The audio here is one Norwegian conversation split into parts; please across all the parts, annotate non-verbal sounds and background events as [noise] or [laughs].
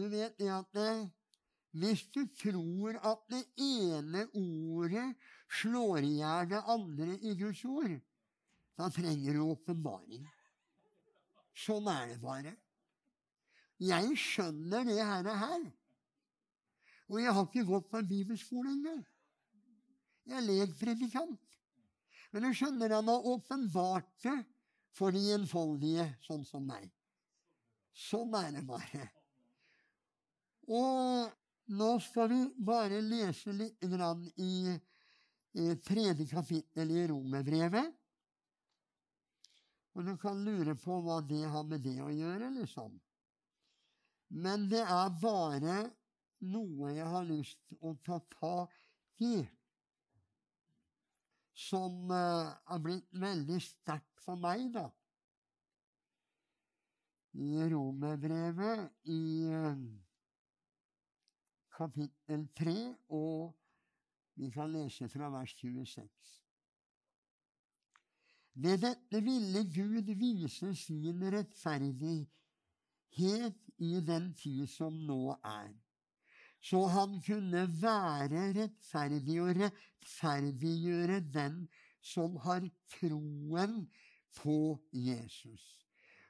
Du vet det at det, hvis du tror at det ene ordet slår i hjel det andre i Guds ord, da trenger du åpenbaring. Sånn er det bare. Jeg skjønner det her. her. Og jeg har ikke gått på bibelskole engang. Jeg er legpredikant. Men du skjønner, han har åpenbart det for de enfoldige, sånn som meg. Sånn er det bare. Og nå skal vi bare lese litt grann i tredje kapittel i Romerbrevet. Og du kan lure på hva det har med det å gjøre, liksom. Men det er bare noe jeg har lyst til å ta tak i, som har blitt veldig sterkt for meg, da. I Romerbrevet i kapittel 3, og vi kan lese fra vers 26. Ved dette ville Gud vise sin rettferdighet i den tid som nå er så han kunne være rettferdig og rettferdiggjøre den som har troen på Jesus.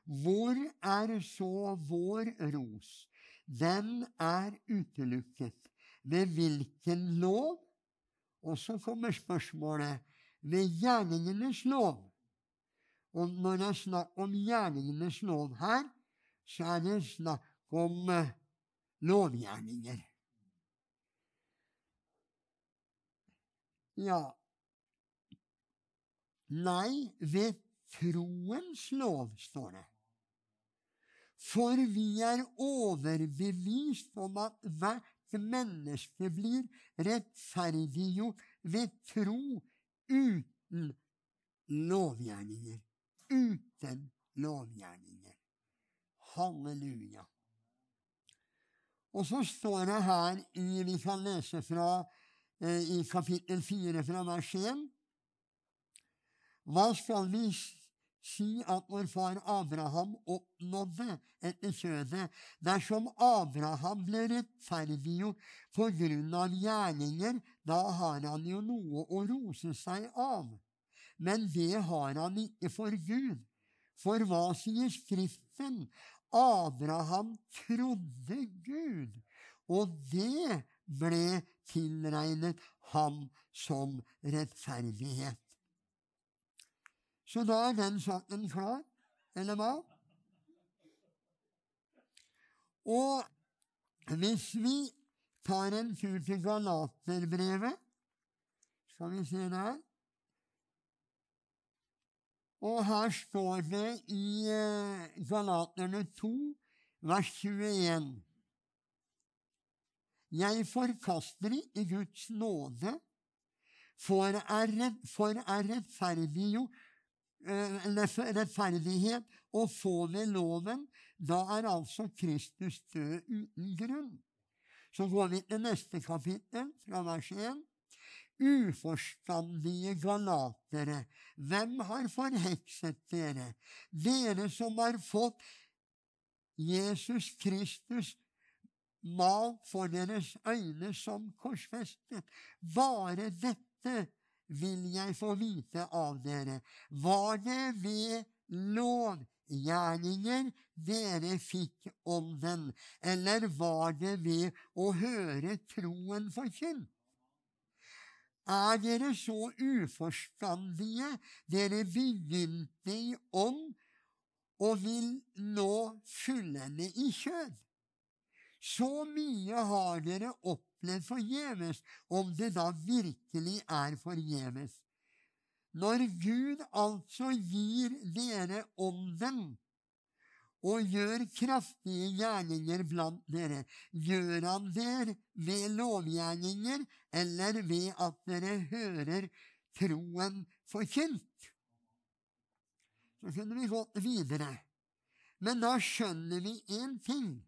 Hvor er så vår ros? Den er utelukket. Ved hvilken lov? Og så kommer spørsmålet ved gjerningenes lov. Og når det er snakk om gjerningenes lov her, så er det snakk om eh, lovgjerninger. Ja Nei, ved troens lov, står det. For vi er overbevist om at hvert menneske blir rettferdiggjort ved tro uten lovgjerninger. Uten lovgjerninger. Halleluja. Og så står det her i Vi kan lese fra Eh, i kapittel 4 fra vers 1. Hva skal vi si at vår far Abraham oppnådde etter kjødet, dersom Abraham ble rettferdiggjort på grunn av gjerninger, da har han jo noe å rose seg av. Men det har han ikke for Gud. For hva sier Skriften? Abraham trodde Gud, og det ble tilregnet ham som rettferdighet. Så da er den saken klar, eller hva? Og hvis vi tar en tur til Galaterbrevet Skal vi se der Og her står det i eh, Galaterne 2, vers 21 jeg forkaster ikke Guds nåde, for er, for er rettferdighet å få ved loven, da er altså Kristus død uten grunn. Så går vi til neste kapittel, fra vers 1. Uforstandige galatere, hvem har forhekset dere? Dere som har fått Jesus Kristus mal for deres øyne som korsfestet. Bare dette vil jeg få vite av dere. Var det ved lovgjerninger dere fikk ånden, eller var det ved å høre troen forkynt? Er dere så uforstandige, dere begynte i ånd og vil nå fullende i kjød? Så mye har dere opplevd forgjeves, om det da virkelig er forgjeves. Når Gud altså gir dere ånden og gjør kraftige gjerninger blant dere, gjør han det ved lovgjerninger eller ved at dere hører troen forkynt? Så kunne vi gått videre. Men da skjønner vi én ting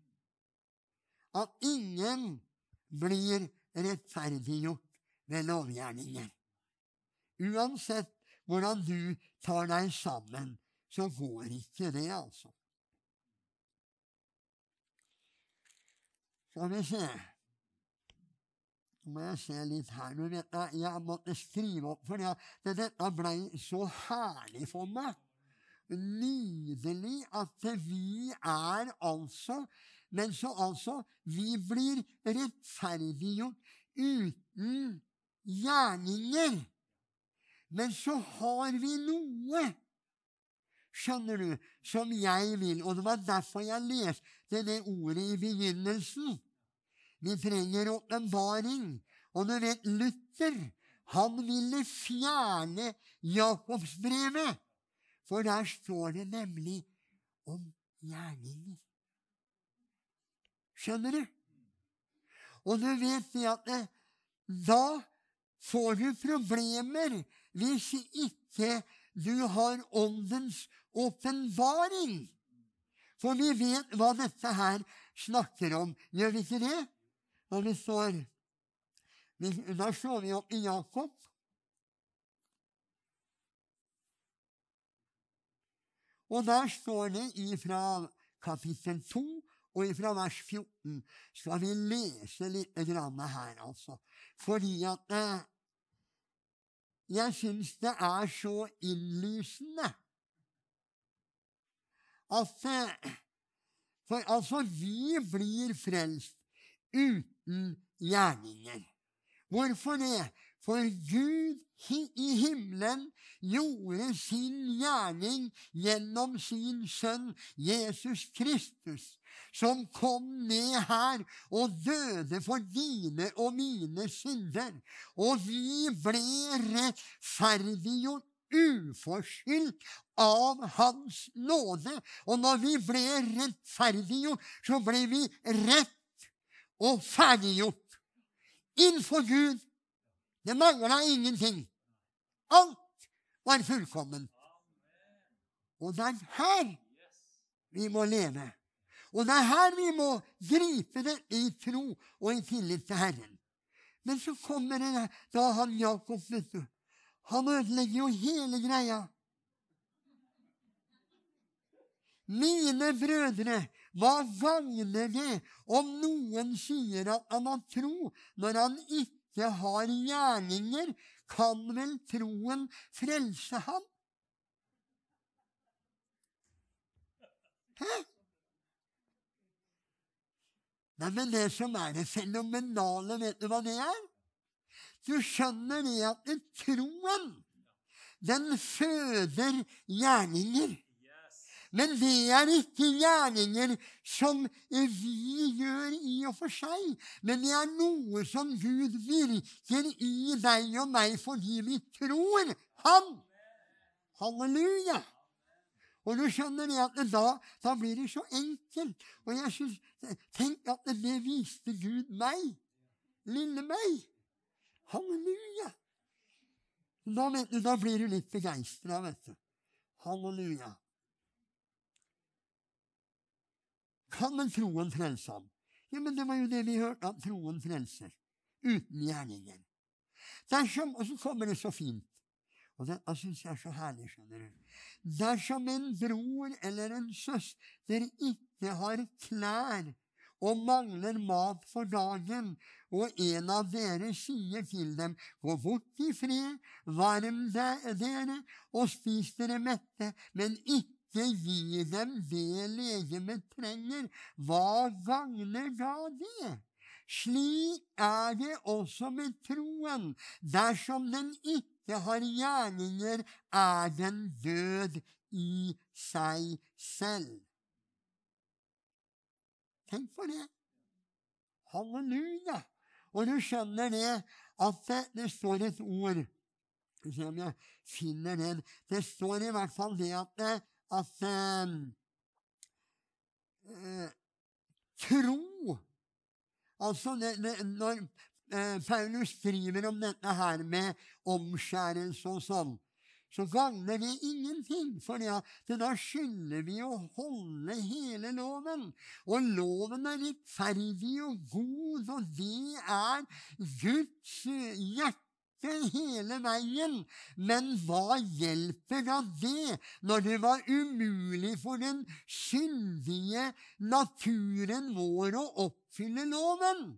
at ingen blir rettferdiggjort ved lovgjerninger. Uansett hvordan du tar deg sammen, så går ikke det, altså. Skal vi se Nå må jeg se litt her. nå. jeg måtte skrive opp, for dette ble så herlig for meg. Nydelig at vi er altså Men så altså Vi blir rettferdiggjort uten gjerninger. Men så har vi noe, skjønner du, som jeg vil. Og det var derfor jeg leste det ordet i begynnelsen. Vi trenger åpenbaring. Og du vet, Luther han ville fjerne Jakobsbrevet, for der står det nemlig om gjerninger. Skjønner du? Og du vet det at det, da får du problemer hvis ikke du har Åndens åpenbaring. For vi vet hva dette her snakker om, gjør vi ikke det? Når det står Da slår vi opp i Jakob. Og der står det ifra kapittel 2 og ifra vers 14 skal vi lese litt her, altså. Fordi at eh, jeg syns det er så innlysende at For altså, vi blir frelst uten gjerninger. Hvorfor det? For Gud i himmelen gjorde sin gjerning gjennom sin sønn Jesus Kristus, som kom ned her og døde for dine og mine synder. Og vi ble rettferdiggjort uforskyldt av Hans nåde. Og når vi ble rettferdiggjort, så ble vi rett og ferdiggjort innenfor Gud. Det mangla ingenting. Alt var fullkomment. Og det er her vi må leve. Og det er her vi må gripe det i tro og i tillit til Herren. Men så kommer det da han Jakob vet du, Han ødelegger jo hele greia. Mine brødre, hva gagner det om noen sier at han har tro, når han ikke har gjerninger kan vel troen frelse ham? Hæ? Nei, men det som er det fenomenale, vet du hva det er? Du skjønner det at troen, den føder gjerninger. Men det er ikke gjerninger som vi gjør i og for seg. Men det er noe som Gud virker i deg og meg fordi vi tror Han. Halleluja! Og du skjønner det at da, da blir det så enkelt. Og jeg synes, Tenk at det viste Gud meg. Lille meg. Halleluja! Da, du, da blir du litt begeistra, vet du. Halleluja. Kan vel troen frelse ham? Ja, men det var jo det vi hørte, at troen frelser. Uten gjerninger. Dersom, Og så kommer det så fint. Og det syns jeg er så herlig, skjønner du. Dersom en bror eller en søster ikke har klær og mangler mat for dagen, og en av dere sier til dem, gå bort i fred, varm dere og spis dere mette, men ikke gi dem det legemet trenger, hva gagner da det? Slik er det også med troen. Dersom den ikke har gjerninger, er den død i seg selv. Tenk på det. Halleluja! Og du skjønner det at det, det står et ord se om jeg finner den. Det står i hvert fall det at at eh, tro Altså det, det, når eh, Paulus skriver om dette her med omskjærelse og sånn, så gagner det ingenting. For da skylder vi å holde hele loven. Og loven er rettferdig og god, og det er Guds hjerte hele veien. Men hva hjelper da det, når det var umulig for den syndige naturen vår å oppfylle loven?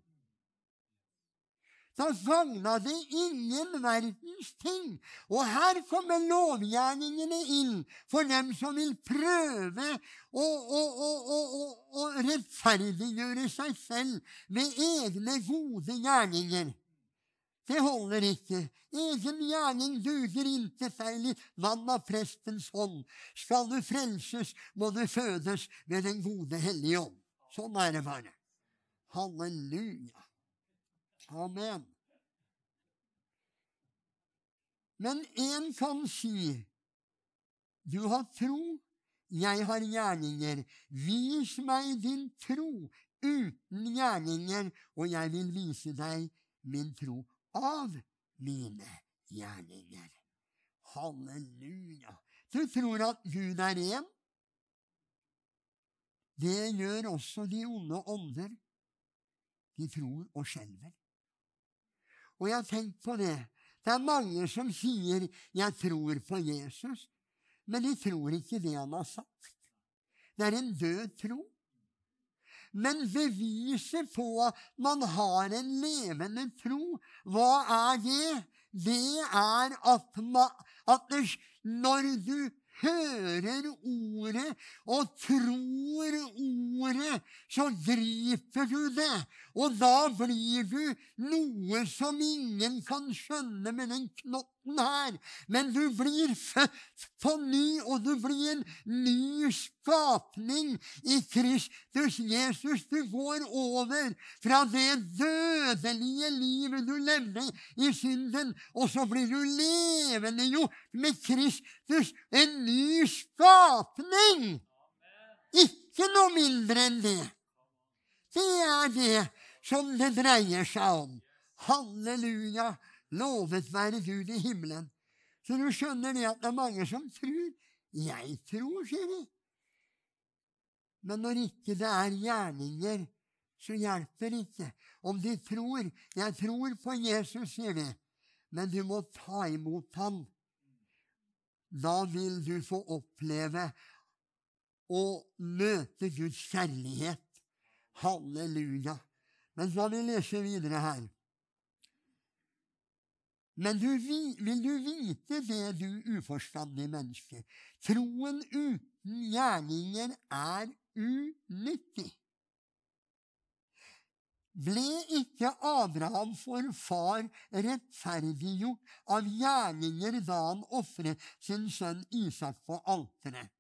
Da gagna det ingen verdens ting. Og her kommer lovgjerningene inn for dem som vil prøve å, å, å, å rettferdiggjøre seg selv med egne gode gjerninger. Det holder ikke. Egen gjerning duger intet i vann av prestens hånd. Skal du frelses, må du fødes ved Den gode hellige ånd. Sånn er det bare. Halleluja. Amen. Men én kan si du har tro, jeg har gjerninger. Vis meg din tro uten gjerninger, og jeg vil vise deg min tro av mine gjerninger. Halleluja. Du tror at Gud er én? Det gjør også de onde ånder. De tror og skjelver. Og jeg har tenkt på det. Det er mange som sier 'jeg tror på Jesus', men de tror ikke det han har sagt. Det er en død tro. Men beviset på at man har en levende tro, hva er det? Det er at, man, at når du hører ordet og tror ordet, så griper du det. Og da blir du noe som ingen kan skjønne med den knotten her. Men du blir født på ny, og du blir en ny skapning i Kristus Jesus. Du går over fra det dødelige livet du levde i synden, og så blir du levende jo med Kristus, en ny skapning. Ikke noe mindre enn det. Det er det som det dreier seg om. Halleluja! Lovet være Gud i himmelen. Så du skjønner det at det er mange som tror. Jeg tror, sier de. Men når ikke det er gjerninger, så hjelper det ikke. Om de tror Jeg tror på Jesus, sier de. Men du må ta imot ham. Da vil du få oppleve å møte Guds kjærlighet. Halleluja. Men så vi lese videre her. Men du, vil du vite det, du uforstandige menneske? Troen uten gjerninger er unyttig. Ble ikke Abraham for far rettferdiggjort av gjerninger da han ofret sin sønn Isak på alteret?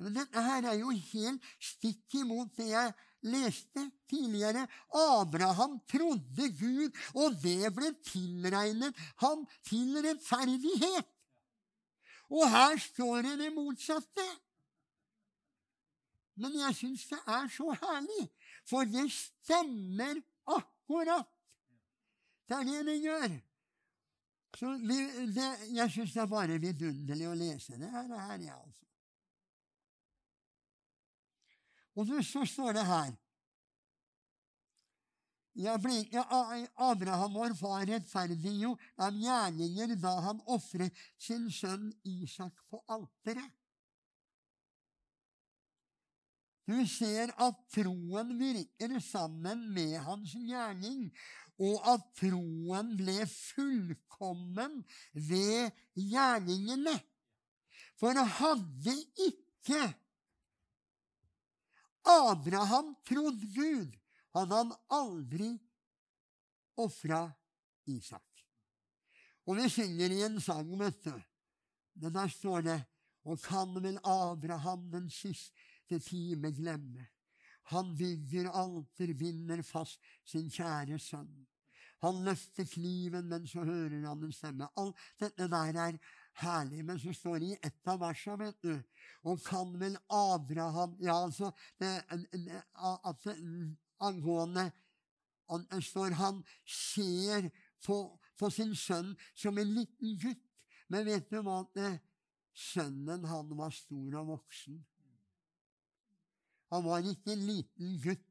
Dette her er jo helt stikk imot det jeg leste tidligere. Abraham trodde Gud, og det ble tilregnet ham til rettferdighet. Og her står det det motsatte. Men jeg syns det er så herlig, for det stemmer akkurat. Det er det det gjør. Så det, Jeg syns det er bare vidunderlig å lese det her. her ja, altså. Og så står det her Jeg ble ikke Abraham vår far jo av gjerninger da han ofret sin sønn Isak på alteret. Du ser at troen virker sammen med hans gjerning, og at troen ble fullkommen ved gjerningene. For hadde ikke Abraham trodde Gud, hadde han aldri ofra Isak. Og vi synger i en sang, vet du. Men der står det Og kan vel Abraham den siste time glemme? Han bygger alter, binder fast sin kjære sønn. Han løfter kniven, men så hører han en stemme. Alt dette der er herlig. Men så står det i ett av versene, vet du, og kan vel Abraham Ja, altså det, at det, angående Det står han ser på, på, sin sønn som en liten gutt. Men vet du hva? Det, sønnen, han var stor og voksen. Han var ikke en liten gutt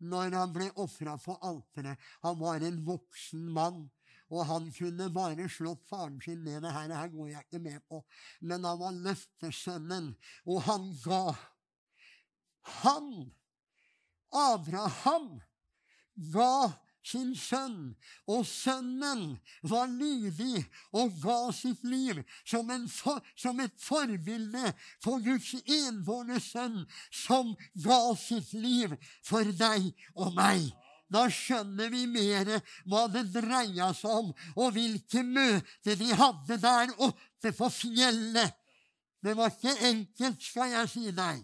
når han ble ofra på alteret. Han var en voksen mann. Og han kunne bare slått faren sin ned. Det her, det her går jeg ikke med på. Men han var løftesønnen, og han ga. Han, Abraham, ga sin sønn, og sønnen var lydig og ga sitt liv som, for, som et forbilde for Guds enbårne sønn, som ga sitt liv for deg og meg. Da skjønner vi mer hva det dreia seg om, og hvilke møter de hadde der oppe på fjellet. Det var ikke enkelt, skal jeg si deg.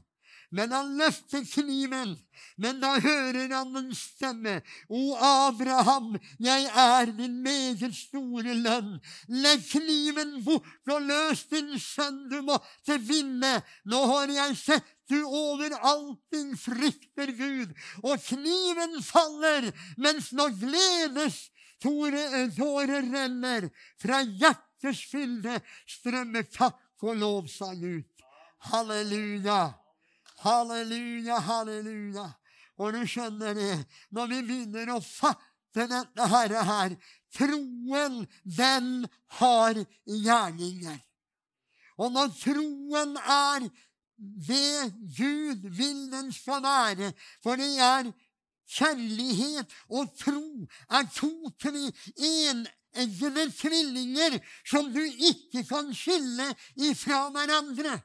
Men han løfter kniven. Men da hører han en stemme. O Abraham, jeg er din meget store lønn. Legg kniven bort og løs din sønn du måtte vinne. Nå har jeg sett du over alt din frykter Gud. Og kniven faller, mens nå gledes tårer renner. Fra hjertets fylde strømmer takk og lovsang ut. Halleluja. Halleluja, halleluja. Og du skjønner det, når vi begynner å fatte dette herre her Troen, den har gjerninger. Og når troen er det Gud vil den skal være, for det er kjærlighet og tro er to eneggede tvillinger som du ikke kan skille ifra hverandre.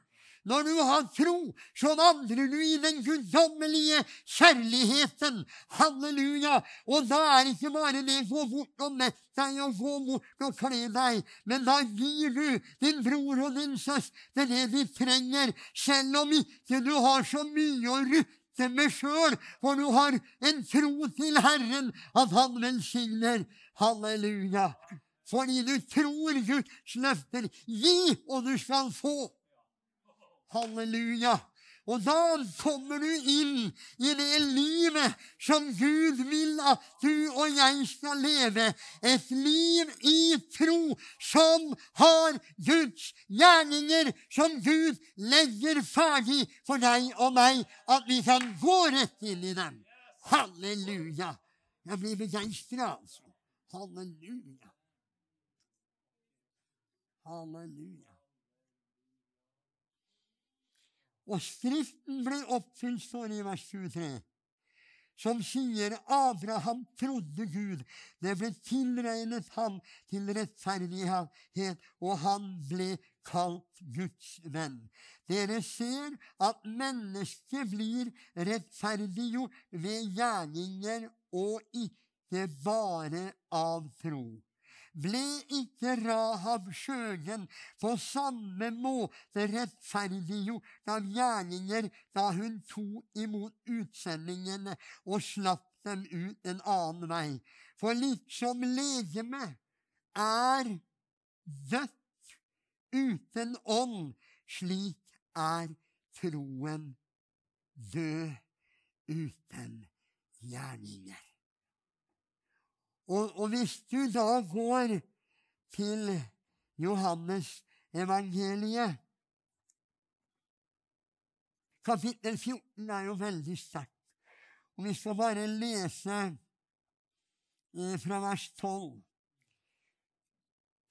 Når du har tro, så vandrer du i den guddommelige kjærligheten. Halleluja! Og da er ikke bare det å gå bort og mette deg og gå bort og kle deg, men da gir du din bror og din søster det de trenger, selv om ikke du har så mye å rutte med sjøl, for du har en tro til Herren at Han velsigner. Halleluja! Fordi du tror Guds løfter. Gi, og du skal få. Halleluja. Og da kommer du inn i det livet som Gud vil at du og jeg skal leve. Et liv i tro som har Guds gjerninger, som Gud legger ferdig for deg og meg, at vi kan gå rett inn i dem. Halleluja. Jeg blir begeistra, altså. Halleluja. Halleluja. Og Skriften ble oppfylt, står det i vers 23, som sier Abraham trodde Gud. Det ble tilregnet ham til rettferdighet, og han ble kalt Guds venn. Dere ser at mennesket blir rettferdiggjort ved gjerninger og ikke bare av tro. Ble ikke Rahab skjøgen på samme måte rettferdiggjort av gjerninger da hun tok imot utsendingene og slapp dem ut en annen vei? For liksom legeme er dødt uten ånd, slik er troen død uten gjerninger. Og, og hvis du da går til Johannes evangeliet Kapittel 14 er jo veldig sterkt. Og vi skal bare lese eh, fra vers 12.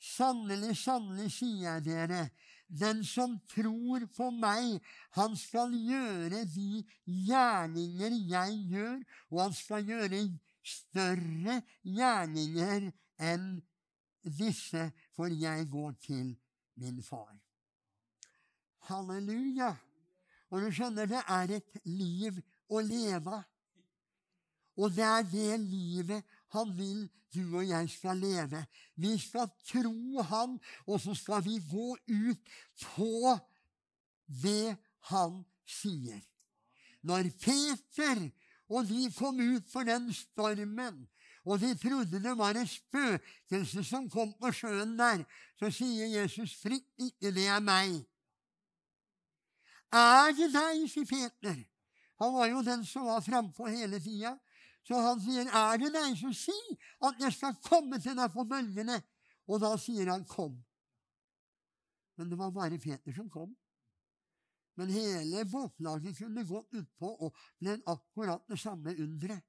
Sannelig, sannelig, sier jeg dere, den som tror på meg, han skal gjøre de gjerninger jeg gjør, og han skal gjøre større gjerninger enn disse, for jeg går til min far. Halleluja! Og du skjønner, det er et liv å leve. Og det er det livet han vil du og jeg skal leve. Vi skal tro han, og så skal vi gå ut på det han sier. Når Peter og de kom ut for den stormen. Og de trodde det var et spøkelse som kom på sjøen der. Så sier Jesus, 'Frykt ikke, det er meg'. Er det deg, sier Peter. Han var jo den som var frampå hele tida. Så han sier, 'Er det deg, som sier at jeg skal komme til deg på bølgene.' Og da sier han, 'Kom'. Men det var bare Peter som kom. Men hele båtlaget kunne gått utpå og opplevd akkurat det samme underet.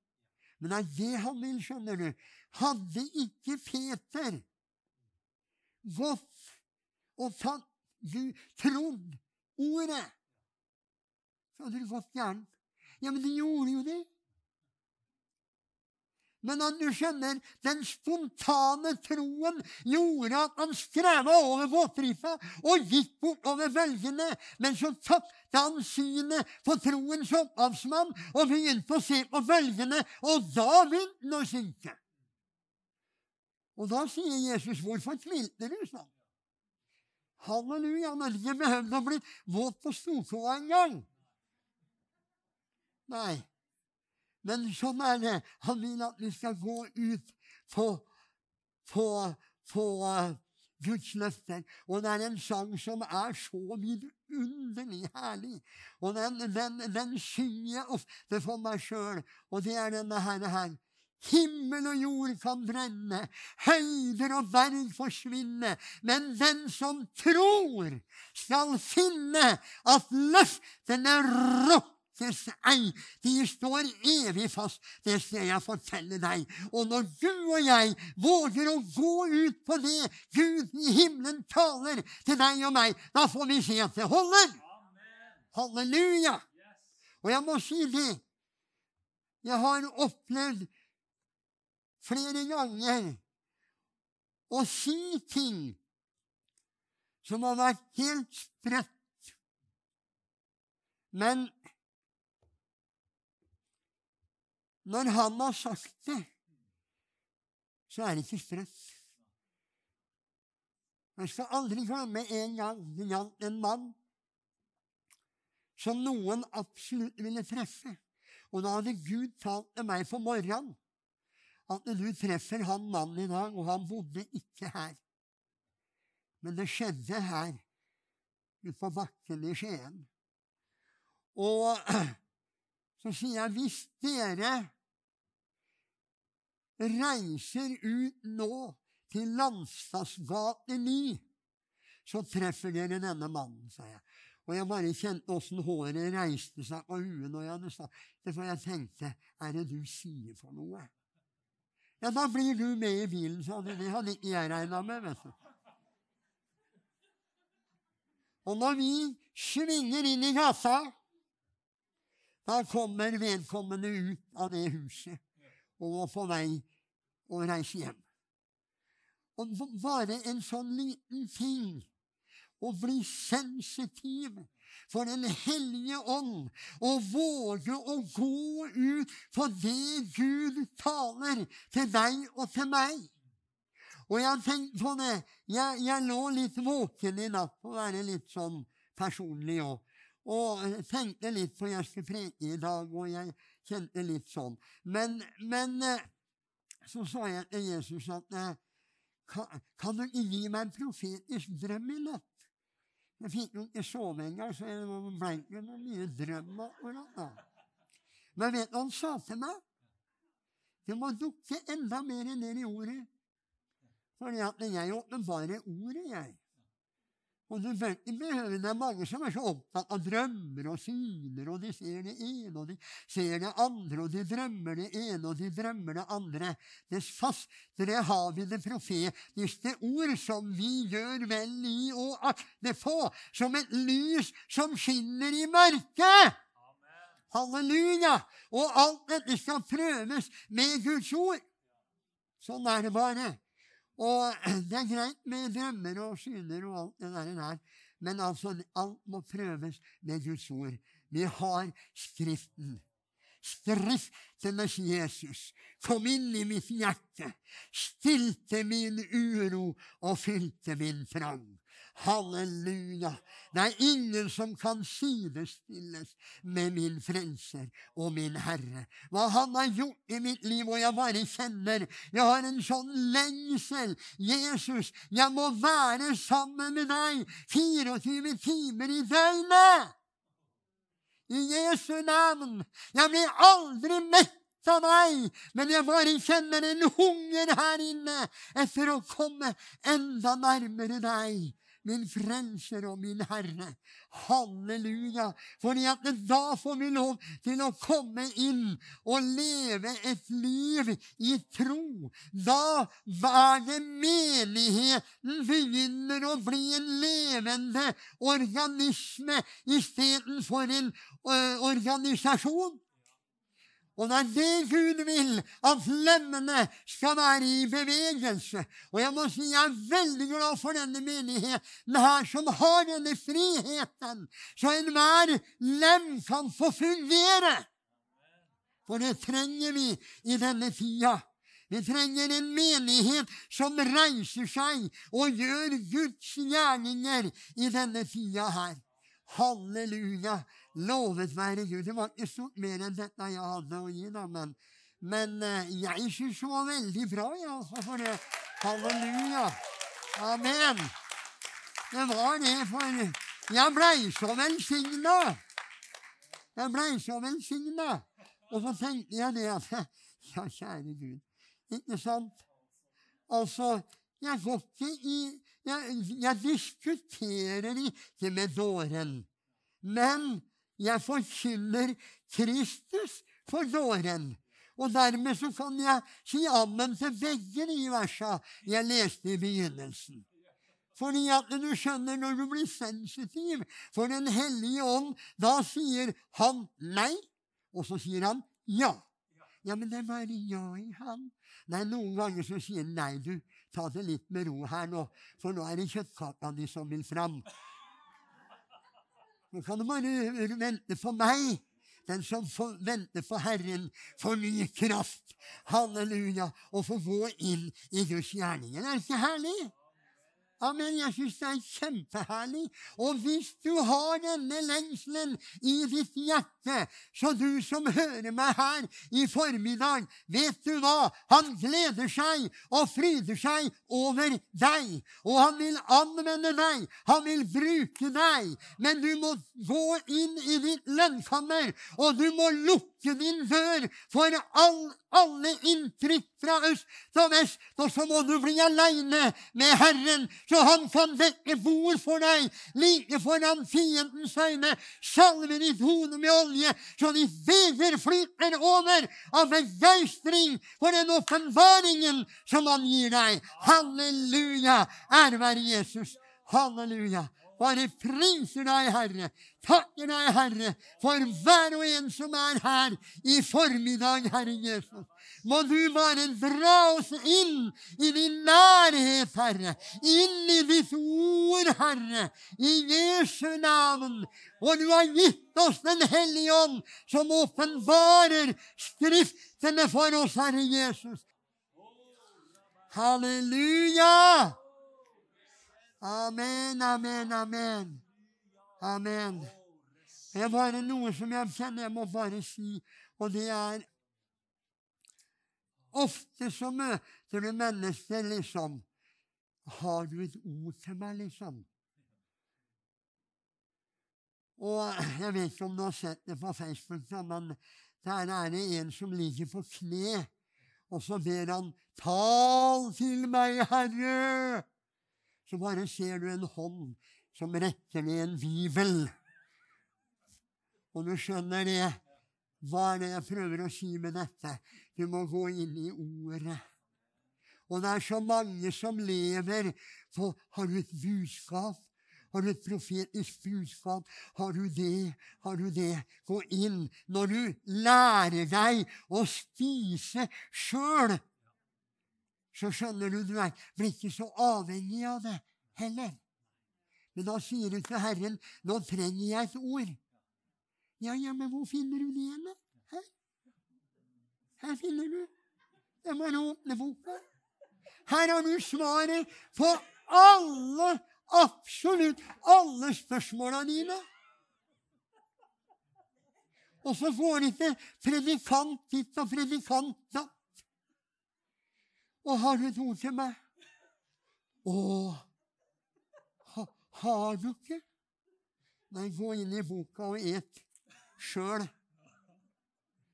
Men det er det han vil, skjønner du. Hadde ikke Peter gått og tatt Gud, trodd ordet, så hadde det gått gærent. Ja, men de gjorde jo det. Men han, du skjønner, den spontane troen gjorde at han skreva over båtriffet og gikk bortover bølgene. Men så tapte han synet på troens opphavsmann og begynte å se på bølgene, og da begynte han å synke. Og da sier Jesus, 'Hvorfor tvilte du?' sånn? Halleluja, han hadde ikke behøvd å bli våt på stortåa engang. Nei. Men sånn er det. Han vil at vi skal gå ut på, på, på uh, Guds løfter. Og det er en sang som er så vidunderlig herlig. Og den, den, den synger jeg ofte for meg sjøl, og det er denne her. her. Himmel og jord kan brenne, høyder og berg forsvinne, men den som tror, skal finne at løftene rokker. De står evig fast. Det skal jeg fortelle deg. Og når du og jeg våger å gå ut på det Gud i himmelen taler til deg og meg, da får vi se at det holder. Halleluja! Og jeg må si det. Jeg har opplevd flere ganger å si ting som har vært helt sprøtt. Men Når han har sagt det, så er det ikke stress. Jeg skal aldri glemme en gang det gjaldt en mann som noen absolutt ville treffe. Og da hadde Gud talt til meg på morgenen at du treffer han mannen i dag, og han bodde ikke her. Men det skjedde her, ute på bakken i Skien. Og så sier jeg hvis dere reiser ut nå til Landstadsgate 9, så treffer dere denne mannen, sa jeg. Og jeg bare kjente åssen håret reiste seg på huet når jeg hadde sagt det, for jeg tenkte er det du sier for noe? Ja, da blir du med i bilen, sa de. Det hadde ikke jeg regna med, vet du. Og når vi svinger inn i gata da kommer vedkommende ut av det huset og var på vei å reise hjem. Og bare en sånn liten ting å bli sensitiv for Den hellige ånd og våge å gå ut på det Gud taler til deg og til meg. Og jeg har tenkt på det. Jeg, jeg lå litt våken i natt, for å være litt sånn personlig òg. Og tenkte litt på jeg skulle preke i dag, og jeg kjente litt sånn. Men, men eh, så sa jeg til Jesus at eh, kan, kan du ikke gi meg en profetisk drøm i natt? Jeg fikk jo ikke sove engang, så det ble ikke noe mye drøm akkurat da. Men vet du hva han sa til meg? Du må dukke enda mer ned i ordet. Fordi at jeg åpenbarer ordet, jeg. Og du vet, Det er mange som er så opptatt av drømmer og syner, og de ser det ene og de ser det andre, og de drømmer det ene og de drømmer det andre. Det fastere har vi det profetiske ord, som vi gjør vel i å akte på, som et lys som skinner i mørket. Halleluja! Og alt dette skal prøves med Guds ord. Sånn er det bare. Og [clears throat] det er greit med drømmer og syner og alt det der, men altså, alt må prøves med Guds ord. Vi har Skriften. Skriftenes Jesus, kom inn i mitt hjerte, stilte min uro og fylte min trang. Halleluja! Det er ingen som kan sidestilles med min frelser og min Herre. Hva han har gjort i mitt liv, og jeg bare kjenner Jeg har en sånn lengsel. Jesus, jeg må være sammen med deg 24 timer i døgnet! I Jesu navn. Jeg blir aldri mett av deg, men jeg bare kjenner en hunger her inne etter å komme enda nærmere deg. Min frelser og min Herre. Halleluja. Fordi at da får vi lov til å komme inn og leve et liv i tro. Da er det menigheten begynner å bli en levende organisme istedenfor en ø, organisasjon. Og det er det Gud vil, at lemmene skal være i bevegelse. Og jeg må si jeg er veldig glad for denne menigheten her, som har denne friheten, så enhver lem kan få fungere. For det trenger vi i denne tida. Vi trenger en menighet som reiser seg og gjør Guds gjerninger i denne tida her. Halleluja. Lovet være Gud. Det var ikke stort mer enn dette jeg hadde å gi, da, men, men uh, jeg syns det var veldig bra, jeg, altså, for det. Halleluja. Amen. Det var det, for jeg blei så velsigna. Jeg blei så velsigna. Og så tenkte jeg det at [laughs] Ja, kjære Gud. Ikke sant? Altså, jeg går ikke i Jeg, jeg diskuterer ikke med dåren. Men jeg forkynner Kristus for dåren. Og dermed så kan jeg si ammen til begge de versa jeg leste i begynnelsen. Fordi at du skjønner, når du blir sensitiv for Den hellige ånd, da sier han nei, og så sier han ja. Ja, men det er bare ja i han. Nei, noen ganger så sier han nei, du, ta det litt med ro her nå, for nå er det kjøttkaka di som vil fram. Nå kan du bare vente på meg. Den som venter vente på Herren, får ny kraft. Halleluja. Og får gå inn i Guds gjerninger. Er det ikke herlig? Amen. Jeg syns det er kjempeherlig. Og hvis du har denne lengselen i ditt hjerte, så du som hører meg her i formiddag, vet du hva? Han gleder seg og fryder seg over deg. Og han vil anvende deg. Han vil bruke deg. Men du må gå inn i ditt lønnkammer, og du må lukke din dør for all, alle inntrykk fra øst og vest, og så må du bli aleine med Herren så han kan dekke bord for deg like foran fiendens øyne. Salve ditt hode med olje, så ditt beger flyter over av begeistring for den åpenbaringen som han gir deg. Halleluja! Ære være Jesus. Halleluja. Bare priser deg, Herre. Takker deg, Herre, for hver og en som er her i formiddag, Herre Jesus. Må du bare dra oss inn i din nærhet, Herre. Inn i ditt ord, Herre. I Jesu navn. Og du har gitt oss Den hellige ånd, som åpenbarer Skriftene for oss, Herre Jesus. Halleluja! Amen, amen, amen. Amen. Det er bare noe som jeg kjenner jeg må bare si, og det er Ofte så møter du mennesker liksom Har du et ord til meg, liksom? Og jeg vet ikke om du har sett det på Facebook, men der er det en som ligger på kne, og så ber han 'Tal til meg, Herre'. Så bare ser du en hånd som retter ned en bibel. Og du skjønner det. Hva er det jeg prøver å si med dette? Du må gå inn i ordet. Og det er så mange som lever på Har du et budskap? Har du et profetisk budskap? Har du det? Har du det? Gå inn. Når du lærer deg å spise sjøl, så skjønner du du er, blir ikke så avhengig av det heller. Men da sier du til Herren 'Nå trenger jeg et ord'. Ja, ja, men hvor finner du det igjen? Her finner du. Må bare åpne boka. Her har du svaret på alle, absolutt alle spørsmåla dine. Og så får du ikke predikant ditt og predikant datt. Og har du noe til meg? Å, ha, har du ikke? Nei, gå inn i boka og et sjøl.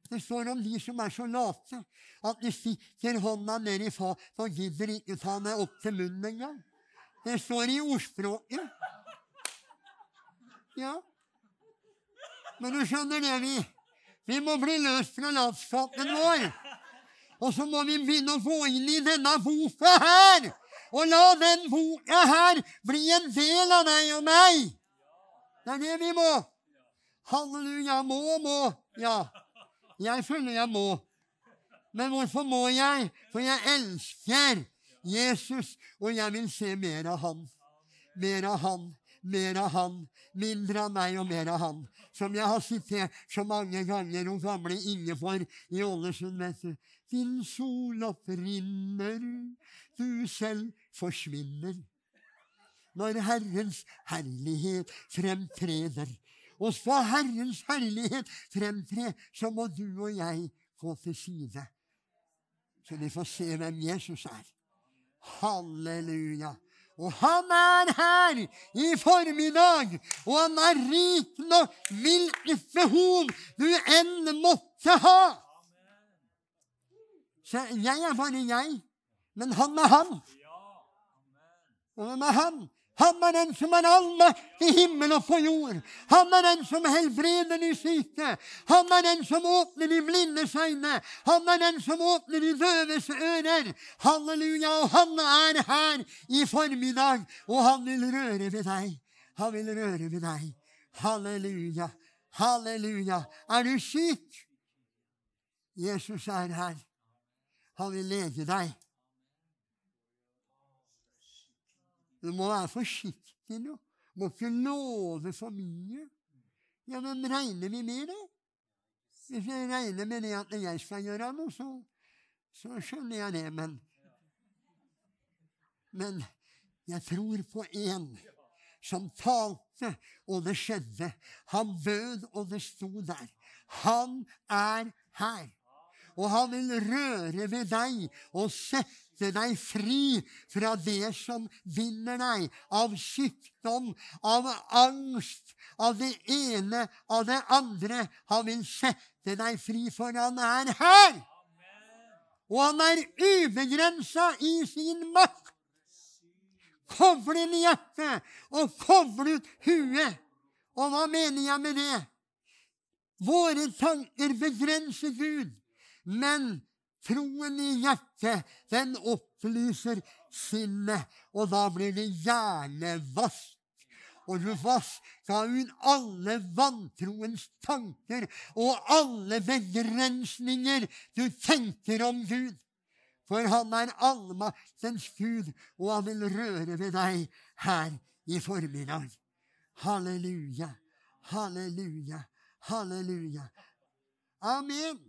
Det står om de som er så late at de stikker hånda ned i fatet og gidder ikke ta meg opp til munnen engang. Det står i ordspråket. Ja. Men du skjønner det, vi. Vi må bli løst fra latskapen vår. Og så må vi begynne å gå inn i denne boka her. Og la den boka her bli en del av deg og meg. Det er det vi må. Halleluja. Må, må. Ja. Jeg føler jeg må. Men hvorfor må jeg? For jeg elsker Jesus, og jeg vil se mer av han. Mer av han, mer av han. Mindre av meg og mer av han. Som jeg har sitert så mange ganger hos gamle Ingeborg i Ålesund. vet du. Din sol opprinner, du selv forsvinner. Når Herrens herlighet fremtreder. Og skal Herrens herlighet fremtre, så må du og jeg gå til side. Så vi får se hvem Jesus er. Halleluja. Og han er her i formiddag, og han er rik nok hvilket behov du enn måtte ha. Så jeg er bare jeg, men han er han. Og hvem er han? Han er den som er all makt i himmel og på jord. Han er den som helbreder de syke. Han er den som åpner de blindes øyne. Han er den som åpner de døves ører. Halleluja. Og han er her i formiddag, og han vil røre ved deg. Han vil røre ved deg. Halleluja. Halleluja. Er du syk? Jesus er her. Han vil lede deg. Du må være forsiktig nå. Du må ikke love for mye. Ja, men regner vi med det? Hvis jeg regner med det at jeg skal gjøre noe, så, så skjønner jeg det. Men, men jeg tror på en som talte, og det skjedde. Han bød, og det sto der. Han er her. Og han vil røre ved deg og sette deg fri fra det som binder deg, av sykdom, av angst, av det ene, av det andre. Han vil sette deg fri, for han er her! Og han er ubegrensa i sin makt. Koble inn hjertet, og koble ut huet. Og hva mener jeg med det? Våre tanker begrenser Gud, men Troen i hjertet, den opplyser sinnet, og da blir det hjernevask. Og du vaska ut alle vantroens tanker og alle begrensninger du tenker om Gud. For han er allmaktens Gud, og han vil røre ved deg her i formiddag. Halleluja, halleluja, halleluja. Amen.